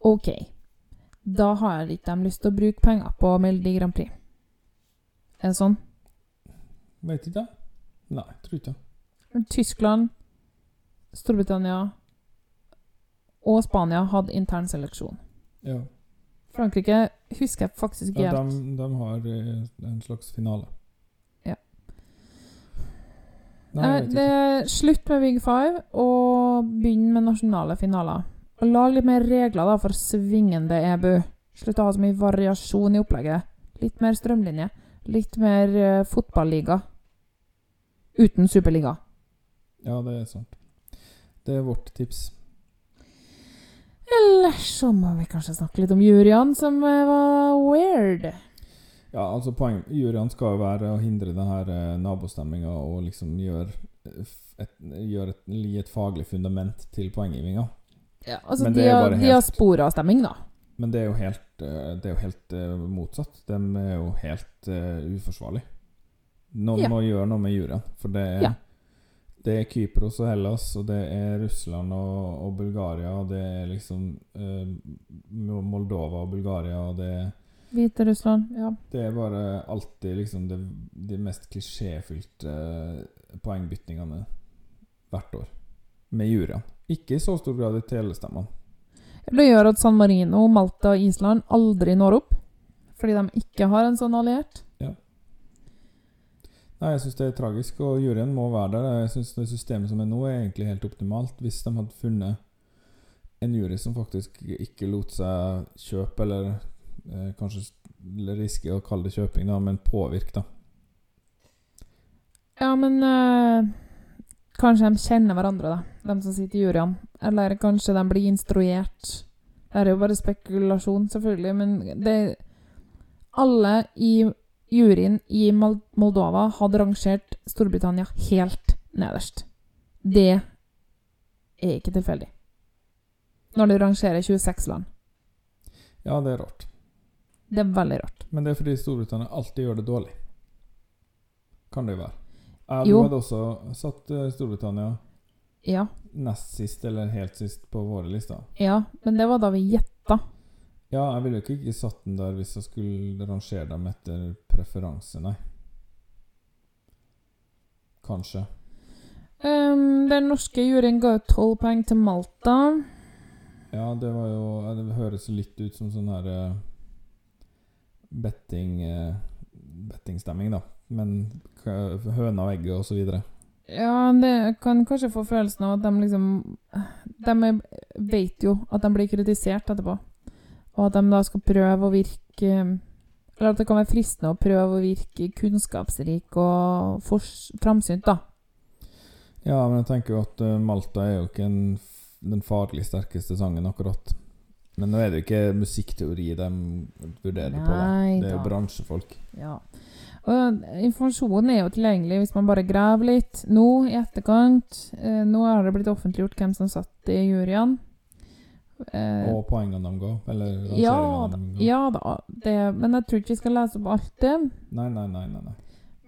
OK. Da har ikke de lyst til å bruke penger på Melodi Grand Prix. Er det sånn? Vet ikke. Nei, tror ikke. Tyskland, Storbritannia og Spania hadde intern seleksjon. Ja. Frankrike husker jeg faktisk ikke Ja, helt. de, de har eh, en slags finale. Ja. Nei, jeg vet det ikke. er slutt med Big Five, og begynn med nasjonale finaler. Og lag litt mer regler da for svingende EBU. Slutt å ha så mye variasjon i opplegget. Litt mer strømlinje. Litt mer uh, fotballiga. Uten superliga. Ja, det er sant. Det er vårt tips. Eller så må vi kanskje snakke litt om juryene, som eh, var weird. Ja, altså poeng Juryen skal jo være å hindre det her eh, nabostemminga og liksom gjøre et, gjør et, gi et faglig fundament til poenggivinga. Ja, altså Men det er dia, bare helt- av stemming, da. Men det er jo helt, eh, det er jo helt eh, motsatt. De er jo helt eh, uforsvarlig. Noen Ja. må gjøre noe med juryen. For det er, Ja. det er Kypros og Hellas, og det er Russland og, og Bulgaria, og det er liksom eh, Moldova og Bulgaria, og det er Hviterussland, ja. Det er bare alltid liksom det, de mest klisjéfylte eh, poengbytningene hvert år. Med juryene. Ikke i så stor grad i telestemmene. Det gjør at San Marino, Malta og Island aldri når opp. Fordi de ikke har en sånn alliert. Ja. Nei, jeg syns det er tragisk, og juryen må være der. Jeg syns det systemet som er nå, er egentlig helt optimalt. Hvis de hadde funnet en jury som faktisk ikke lot seg kjøpe, eller eh, kanskje riske å kalle det kjøping, da, men påvirke, da. Ja, men eh, Kanskje de kjenner hverandre, da, de som sitter i juryene. Eller kanskje de blir instruert. Det er jo bare spekulasjon, selvfølgelig, men det Alle i juryen i Moldova hadde rangert Storbritannia helt nederst. Det er ikke tilfeldig. Når du rangerer 26 land. Ja, det er rart. Det er veldig rart. Men det er fordi Storbritannia alltid gjør det dårlig. Kan det jo være. Jeg Jo. hadde også satt eh, Storbritannia Ja, nest sist eller helt sist på våre lister. ja, men det var da vi gjetta. Ja, jeg ville jo ikke satt den der hvis jeg skulle rangere dem etter preferanse, nei. Kanskje. Um, den norske juryen ga ut tolv poeng til Malta. Ja, det var jo Det høres litt ut som sånn her eh, betting eh, bettingstemming, da. Men høna og egget og så videre. Ja, det kan kanskje få følelsen av at de liksom De vet jo at de blir kritisert etterpå. Og at de da skal prøve å virke Eller at det kan være fristende å prøve å virke kunnskapsrik og framsynt, da. Ja, men jeg tenker jo at eh, Malta er jo ikke en, den faglig sterkeste sangen, akkurat. Men nå er det jo ikke musikkteori de vurderer på, da. Det er jo da. bransjefolk. Ja. Og informasjonen er jo tilgjengelig hvis man bare graver litt nå i etterkant. Eh, nå har det blitt offentliggjort hvem som satt i juryen. Eh, Og poengene de ga. Eller ja de ga. Ja da det, men jeg tror ikke vi skal lese opp alt det. Nei, nei, nei. nei, nei.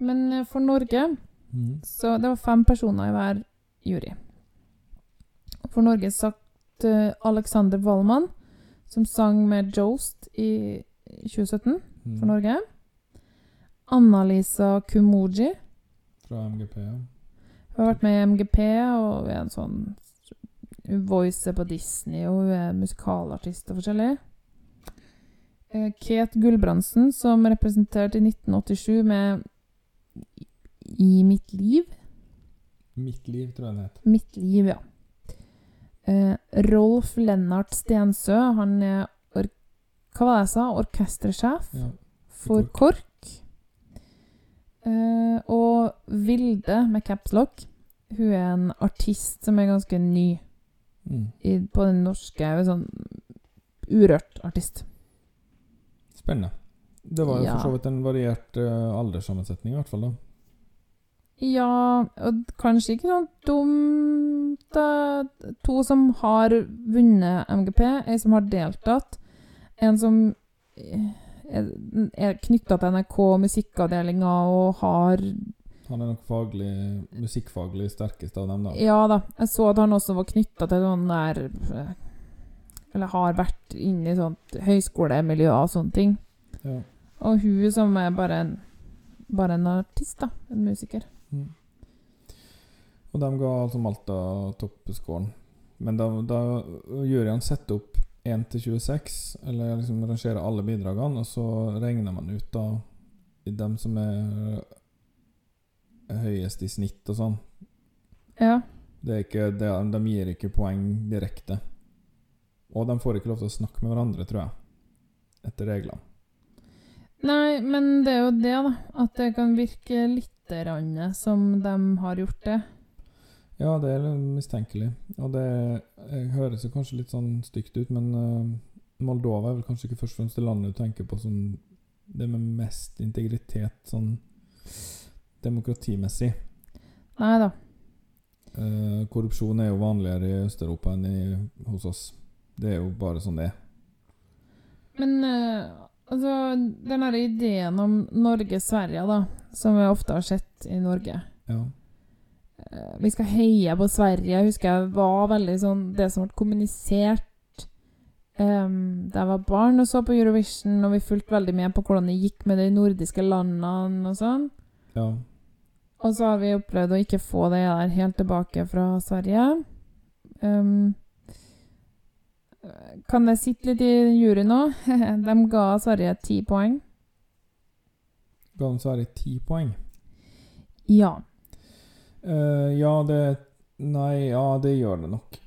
Men eh, for Norge mm. Så det var fem personer i hver jury. For Norge satt uh, Alexander Wallmann, som sang med Jost i 2017 mm. for Norge. Anna-Lisa Kumoji. Fra MGP, ja. Hun har vært med i MGP og er en sånn Hun voicer på Disney, og hun er musikalartist og forskjellig. Eh, Kate Gulbrandsen, som representerte i 1987 med I mitt liv. Mitt liv, tror jeg den het. Mitt liv, ja. Eh, Rolf Lennart Stensø, han er Hva var det jeg sa? Orkestersjef Ja. for KORK. Eh, og Vilde med capslock. Hun er en artist som er ganske ny Mm. i, på den norske. Sånn urørt artist. Spennende. Det var jo Ja. for så vidt en variert uh, alderssammensetning, i hvert fall. da Ja, og kanskje ikke sånn dumt. To som har vunnet MGP, ei som har deltatt. En som er, knytta til NRK musikkavdelinga og har Han er nok faglig, musikkfaglig sterkest av dem, da. Ja da, jeg så at han også var knytta til noen der eh, Eller har vært inne i sånt høyskolemiljø og sånne ting. Ja. Og hun som er bare en Bare en artist, da. En musiker. Mm. Og de ga altså Malta toppscoren. Men da, da juryen setter opp 1 til 26, eller liksom rangerer alle bidragene, og så regner man ut da dem som er høyest i snitt og sånn. Ja. Det ikke, det, de gir ikke poeng direkte. Og de får ikke lov til å snakke med hverandre, tror jeg. Etter reglene. Nei, men det er jo det, da. At det kan virke litt rann som de har gjort det. Ja, det er mistenkelig. Og det høres jo kanskje litt sånn stygt ut, men uh, Moldova er vel kanskje ikke først og fremst det landet du tenker på som det med mest integritet sånn demokratimessig. Nei da. Uh, korrupsjon er jo vanligere i Øst-Europa enn i, hos oss. Det er jo bare sånn det er. Men uh, altså, den derre ideen om Norge-Sverige, da, som vi ofte har sett i Norge Ja. Eh, Vi skal heie på Sverige. Jeg husker jeg var veldig sånn Det som ble kommunisert um, da jeg var barn og så på Eurovision, og vi fulgte veldig med på hvordan det gikk med de nordiske landene og sånn. ja. Og så har vi opplevd å ikke få det der helt tilbake fra Sverige. Um, kan jeg sitte litt i juryen nå? De ga Sverige ti poeng. Ga den Sverige ti poeng? Ja. Uh, ja, det Nei, ja, det gjør det nok.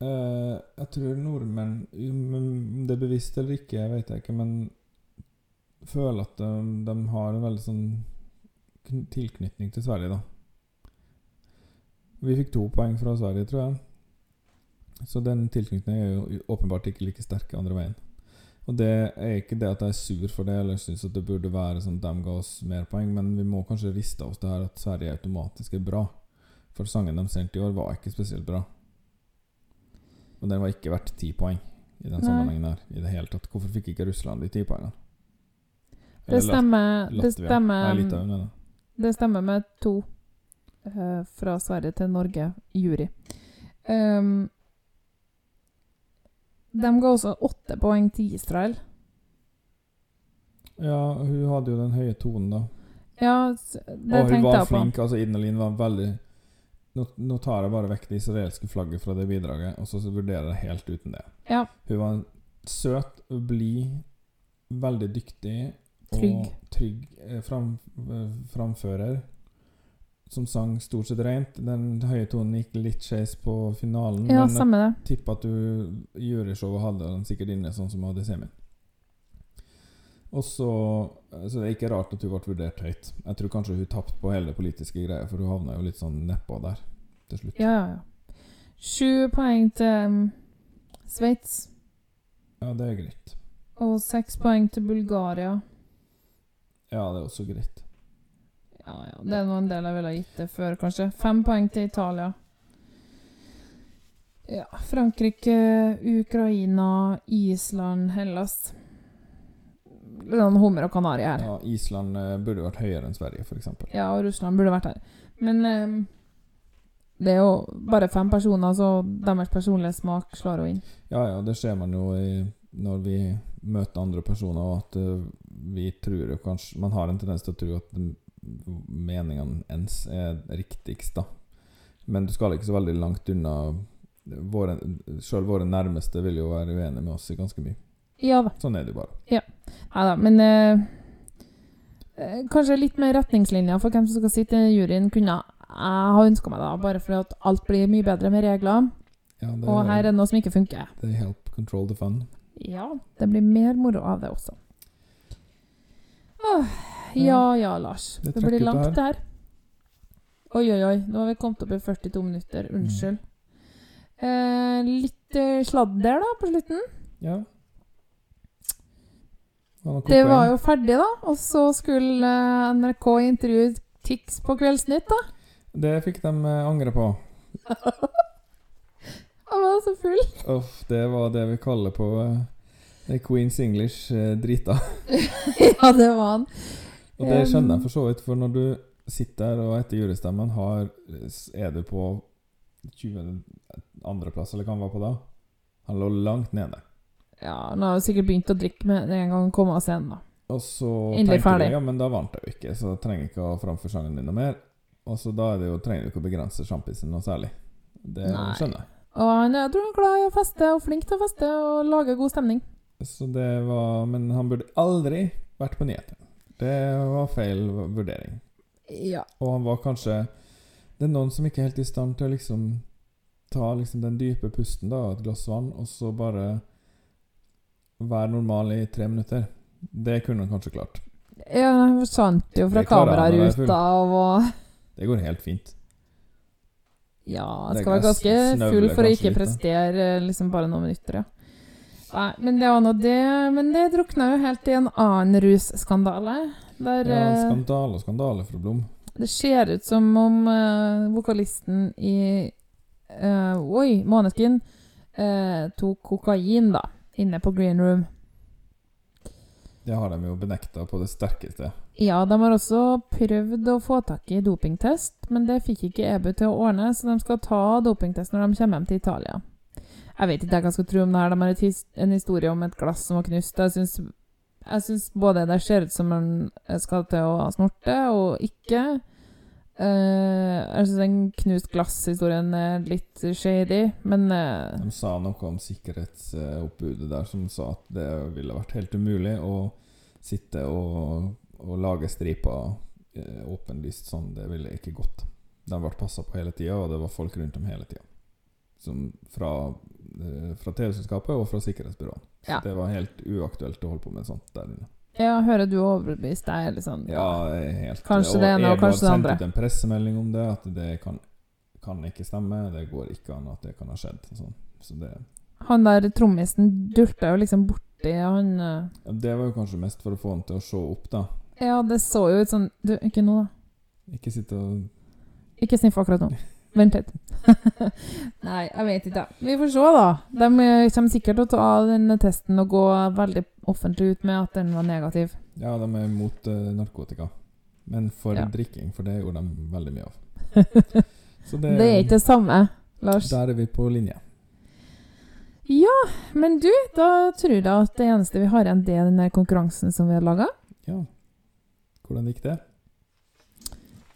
Uh, jeg tror nordmenn Om det er bevisst eller ikke, jeg vet jeg ikke, men føler at de, de har en veldig sånn tilknytning til Sverige, da. Vi fikk to poeng fra Sverige, tror jeg. Så den tilknytningen er jo åpenbart ikke like sterk andre veien. Og det er ikke det at jeg er sur for det, eller syns at det burde være sånn at de ga oss mer poeng, men vi må kanskje riste av oss det her at Sverige automatisk er bra. For sangen de sendte i år, var ikke spesielt bra. Og den var ikke verdt ti poeng i den Nei. sammenhengen her i det hele tatt. Hvorfor fikk ikke Russland de ti poengene? Det Eller stemmer, det stemmer, Nei, Litauen, det stemmer med to uh, fra Sverige til Norge jury. Um, de ga også åtte poeng til Israel. Ja, hun hadde jo den høye tonen, da. Ja, det og hun var flink. altså Idnelin var veldig nå, nå tar jeg bare vekk det israelske flagget fra det bidraget, og så vurderer jeg helt uten det. Ja. Hun var søt, blid, veldig dyktig Trygg. og trygg eh, fram, eh, framfører. Som sang stort sett rent. Den høye tonen gikk litt skeis på finalen. Ja, men jeg tipper at du i juryshowet hadde den sikkert inne, sånn som hadde semien. Og så Så det er ikke rart at hun ble vurdert høyt. Jeg tror kanskje hun tapte på hele det politiske greia, for hun havna jo litt sånn nedpå der til slutt. Ja, ja, ja. Sju poeng til um, Sveits. Ja, det er greit. Og seks poeng til Bulgaria. Ja, det er også greit. Ja, ja. Det er nå en del jeg ville gitt det før, kanskje. Fem poeng til Italia. Ja, Frankrike, Ukraina, Island, Hellas. Litt sånn hummer og kanari her. Ja, Island eh, burde vært høyere enn Sverige, f.eks. Ja, og Russland burde vært her. Men eh, det er jo bare fem personer, så deres personlige smak slår jo inn. Ja, ja, det ser man jo i, når vi møter andre personer, og at uh, vi tror kanskje Man har en tendens til å tro at meningene ens er riktigst, da. Men du skal ikke så veldig langt unna våre, Selv våre nærmeste vil jo være uenige med oss i ganske mye. Ja da. Sånn er det jo bare. Nei da, men eh, eh, Kanskje litt mer retningslinjer for hvem som skal sitte i juryen, kunne jeg ha ønska meg, da. Bare fordi at alt blir mye bedre med regler. Ja, det, Og her er det noe som ikke funker. They help control the fun. Ja, det blir mer moro av det også. Åh, ja ja, Lars. Det Det, blir langt, det her. Oi, oi, oi. Nå har vi kommet opp i 42 minutter. Unnskyld. Eh, litt eh, sladder, da, på slutten. Ja. Det var jo ferdig, da. Og så skulle eh, NRK intervjue Tix på Kveldsnytt, da. Det fikk de eh, angre på. Han var så full. Uff, det var det vi kaller på uh, Queens English eh, drita. ja, det var han. Og det skjønner jeg for så vidt, for når du sitter der og etter jurystemmen har Er du på 22.-plass, eller hva han var på da? Han lå langt nede. Ja, han har jo sikkert begynt å drikke med en gang han kom av scenen, da. Og så Endelig tenker du ja, men da vant jeg jo ikke, så jeg trenger ikke å framføre sangen din noe mer. Og så da det jo, trenger du ikke å begrense sjampisen noe særlig. Det Nei. skjønner jeg. Og han jeg tror han er glad i å feste og flink til å feste og lage god stemning. Så det var Men han burde aldri vært på nyhetene. Det var feil vurdering. Ja. Og han var kanskje Det er noen som ikke er helt i stand til å liksom ta liksom den dype pusten da, av et glass vann, og så bare være normal i tre minutter. Det kunne han kanskje klart. Ja, han forsvant jo fra er kameraruta og Det går helt fint. Ja, han skal være ganske full for å ikke prestere liksom bare noen minutter, ja. Nei, men det var nå det. Men det drukna jo helt i en annen russkandale. Der Ja, eh, skandale og skandale fra Blom. det ser ut som om uh, vokalisten i uh, Oi, Måneskin uh, tok kokain, da. Inne på Green Room. Det har de jo benekta på det sterkeste. Ja, de har også prøvd å få tak i dopingtest, men det fikk ikke EBU til å ordne, så de skal ta dopingtest når de kommer hjem til Italia. Jeg vet ikke hva jeg skal tro om det her. De har en historie om et glass som var knust. Jeg syns, jeg syns både det ser ut som man skal til å snorte, og ikke. Uh, jeg syns den knust glass-historien er litt shady, men uh, De sa noe om sikkerhetsoppbudet der som sa at det ville vært helt umulig å sitte og, og lage striper eh, åpenlyst sånn. Det ville ikke gått. De ble passa på hele tida, og det var folk rundt dem hele tida. Som fra, eh, fra TV-selskapet og fra sikkerhetsbyråene. Så Ja. det var helt uaktuelt å holde på med sånt der inne. Ja, hører du er overbevist. deg? er sånn Ja, helt Kanskje det ene og kanskje det andre. Jeg har sendt ut en pressemelding om det, at det kan, kan ikke stemme. Det går ikke an at det kan ha skjedd. Sånn. Så det Han der trommisen dulta jo liksom borti. Han eh, Ja, det var jo kanskje mest for å få han til å se opp, da. Ja, det så jo ut sånn Du, ikke nå, da. Ikke sitte og Ikke sniff akkurat nå. Vent litt. Nei, jeg vet ikke. Vi får se, da. De eh, kommer sikkert til å ta den testen og gå veldig offentlig ut med at den var negativ. Ja, de er mot uh, narkotika. Men for Ja. drikking, for det gjorde de veldig mye av. Så det, Det er ikke det samme, Lars. Der er vi på linje. Ja, men du, da tror jeg at det eneste vi har igjen, det er den konkurransen som vi har laga. Ja. Hvordan gikk det?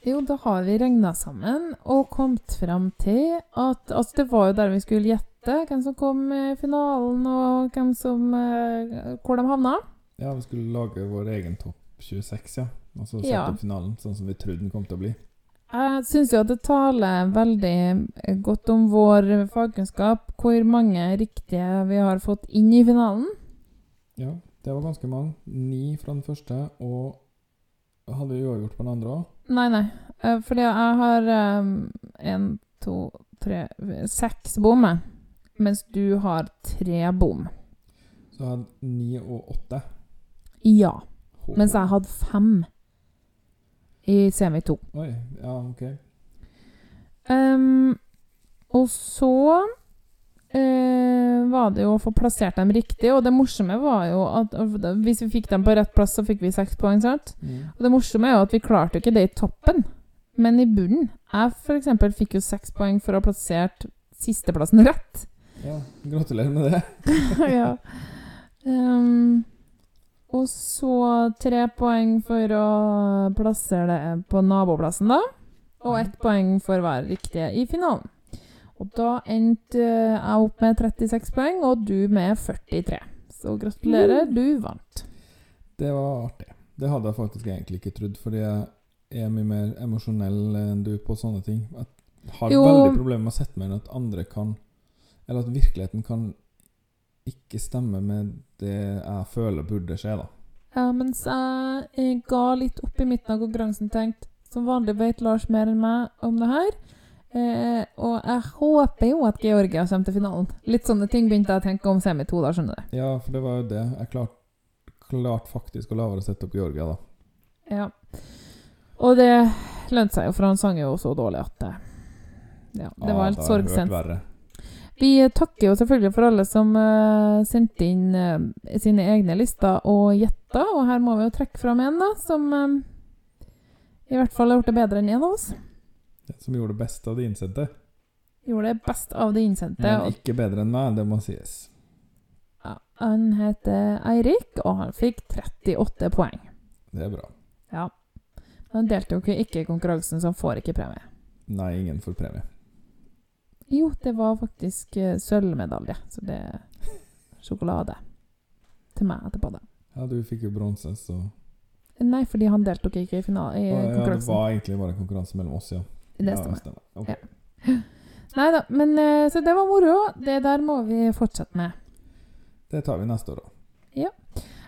Jo, da har vi regna sammen og kommet fram til at Altså, det var jo der vi skulle gjette hvem som kom i finalen, og hvem som eh, Hvor de havna. Ja, vi skulle lage vår egen topp 26, ja. Og så sette Ja. opp finalen sånn som vi trodde den kom til å bli. Jeg syns jo at det taler veldig godt om vår fagkunnskap hvor mange riktige vi har fått inn i finalen. Ja, det var ganske mange. Ni fra den første, og hadde vi uavgjort på den andre òg? Nei, nei. eh, Fordi jeg har én, to, tre Seks bommer. Mens du har tre bom. Så jeg hadde ni og åtte. Ja. Mens jeg hadde fem i semi 2. Oi, ja, ok. Um, og så eh, var det jo å få plassert dem riktig, og det morsomme var jo at hvis vi fikk dem på rett plass, så fikk vi seks poeng, sant? Mm. Og det morsomme er jo at vi klarte jo ikke det i toppen, men i bunnen. Jeg eksempel fikk jo seks poeng for å ha plassert sisteplassen rett. Ja, gratulerer med det. ja. Um, og så tre poeng for å plassere det på naboplassen, da. Og ett poeng for hver riktige i finalen. Og da endte jeg opp med 36 poeng, og du med 43. Så gratulerer, du vant. Det var artig. Det hadde jeg faktisk egentlig ikke trodd, fordi jeg er mye mer emosjonell enn du på sånne ting. Jeg har Jo. veldig problemer med å sette meg inn at andre kan Eller at virkeligheten kan ikke stemme med det jeg føler burde skje, da. Ja, mens jeg eh, ga litt opp i midten av konkurransen, tenkt som vanlig vet Lars mer enn meg om det her. Eh, og jeg håper jo at Georgia kommer til finalen. Litt sånne ting begynte jeg å tenke om semi 2, da, skjønner du. Ja, for det var jo det. Jeg klarte klart faktisk å la være å sette opp Georgia, da. Ja. Og det lønte seg jo, for han sang jo så dårlig at Ja, det ah, var helt verre. Vi takker jo selvfølgelig for alle som uh, sendte inn uh, sine egne lister og gjetta, og her må vi jo trekke fram en, da, som uh, i hvert fall har gjort det bedre enn en av oss. Som gjorde det beste av de innsendte. Gjorde det best av de innsendte. Men ikke bedre enn meg, det må sies. ja, han heter Eirik, og han fikk 38 poeng. Det er bra. Ja. Han deltok jo ikke i konkurransen, så han får ikke premie. Nei, ingen får premie. Jo, det var faktisk eh, sølvmedalje, så det er sjokolade til meg etterpå, da. Ja, du fikk jo bronse, så Nei, fordi han deltok ikke i, finale, i Å, Ja, det var egentlig bare konkurranse mellom oss, ja. Det ja, stemmer. Okay. Ja. Nei da, men eh, Så det var moro. Det der må vi fortsette med. Det tar vi neste år, da. Ja,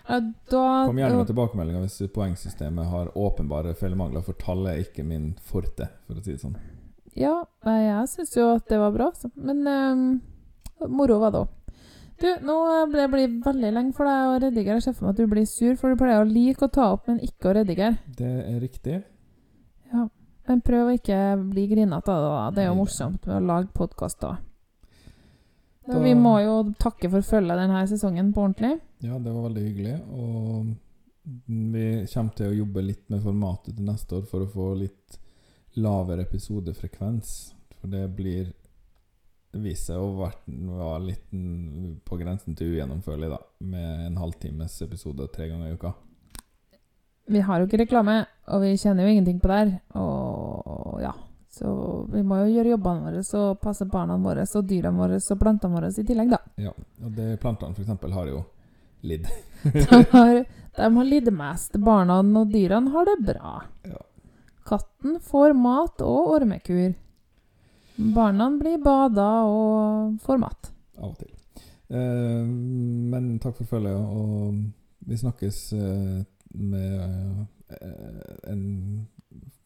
da Kom gjerne med tilbakemeldinger hvis poengsystemet har åpenbare feilmangler, for tallet er ikke min forte, for å si det sånn. Ja, jeg syns jo at det var bra, så. Men um, moro var det òg. Du, nå ble det blir veldig lenge for deg å redigere. Jeg ser for meg at du blir sur, for du pleier å like å ta opp, men ikke å redigere. Det er riktig. Men prøv å ikke bli grinete av det. da. Det er jo morsomt med å lage podkaster. Da- Vi må jo takke for følget denne sesongen på ordentlig. Ja, det var veldig hyggelig. Og vi kommer til å jobbe litt med formatet til neste år for å få litt lavere episodefrekvens. For det blir viser seg å være litt på grensen til ugjennomførlig, da. Med en halvtimes episode tre ganger i uka. Vi har jo ikke reklame, og vi tjener jo ingenting på det her. Og ja, så vi må jo gjøre jobbene våre og passe barna våre og dyrene våre og plantene våre i tillegg, da. Ja, og det plantene eksempel har jo lidd. De har, de har lidd mest. Barna og dyrene har det bra. Ja. Katten får mat og ormekur. Barna blir bada og får mat. Av og til. Eh, men takk for følget, og vi snakkes eh, med eh, en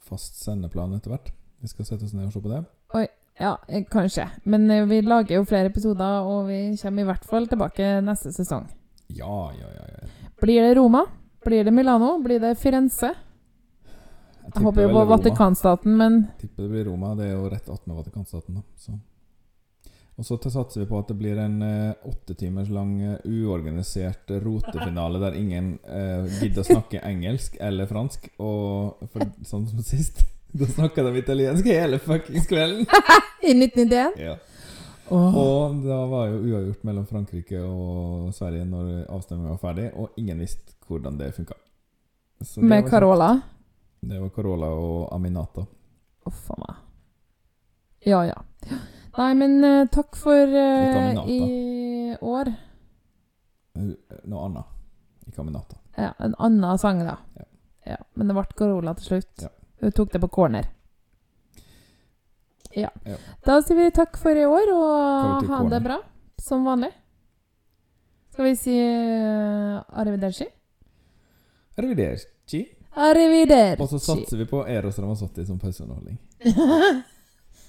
fast sendeplan etter hvert. Vi skal sette oss ned og se på det. Oi, Ja, eh, kanskje. Men eh, vi lager jo flere episoder, og vi kommer i hvert fall tilbake neste sesong. Ja, ja, ja. ja. Blir det Roma? Blir det Milano? Blir det Firenze? Jeg jeg håper jo på. Vatikanstaten, men Tipper det blir Roma. Det er jo rett attmed Vatikanstaten, da. Så. Og så satser vi på at det blir en eh, åtte timers lang eh, uorganisert rotefinale der ingen eh, gidder å snakke engelsk eller fransk. Og for, sånn som sist, da snakka de italiensk hele fuckings kvelden. I 1991? Ja. Oh. Og da var jo uavgjort mellom Frankrike og Sverige når avstemningen var ferdig, og ingen visste hvordan det funka. Det Med. Carola? Det var Carola og Aminata. Uff a meg. Ja, ja. Nei, men uh, takk for uh, i år. Noe annet. I Caminata. Ja, en annen sang, da. Ja. Ja, men det ble Carola til slutt. Ja. Hun tok det på corner. Ja. Ja. Da sier vi takk for i år, og ha det bra. Som vanlig. Skal vi si uh, arrivederci? Arrivederci. Arrivederci. Og så satser vi på Eros Ramazzotti som pauseunderholdning.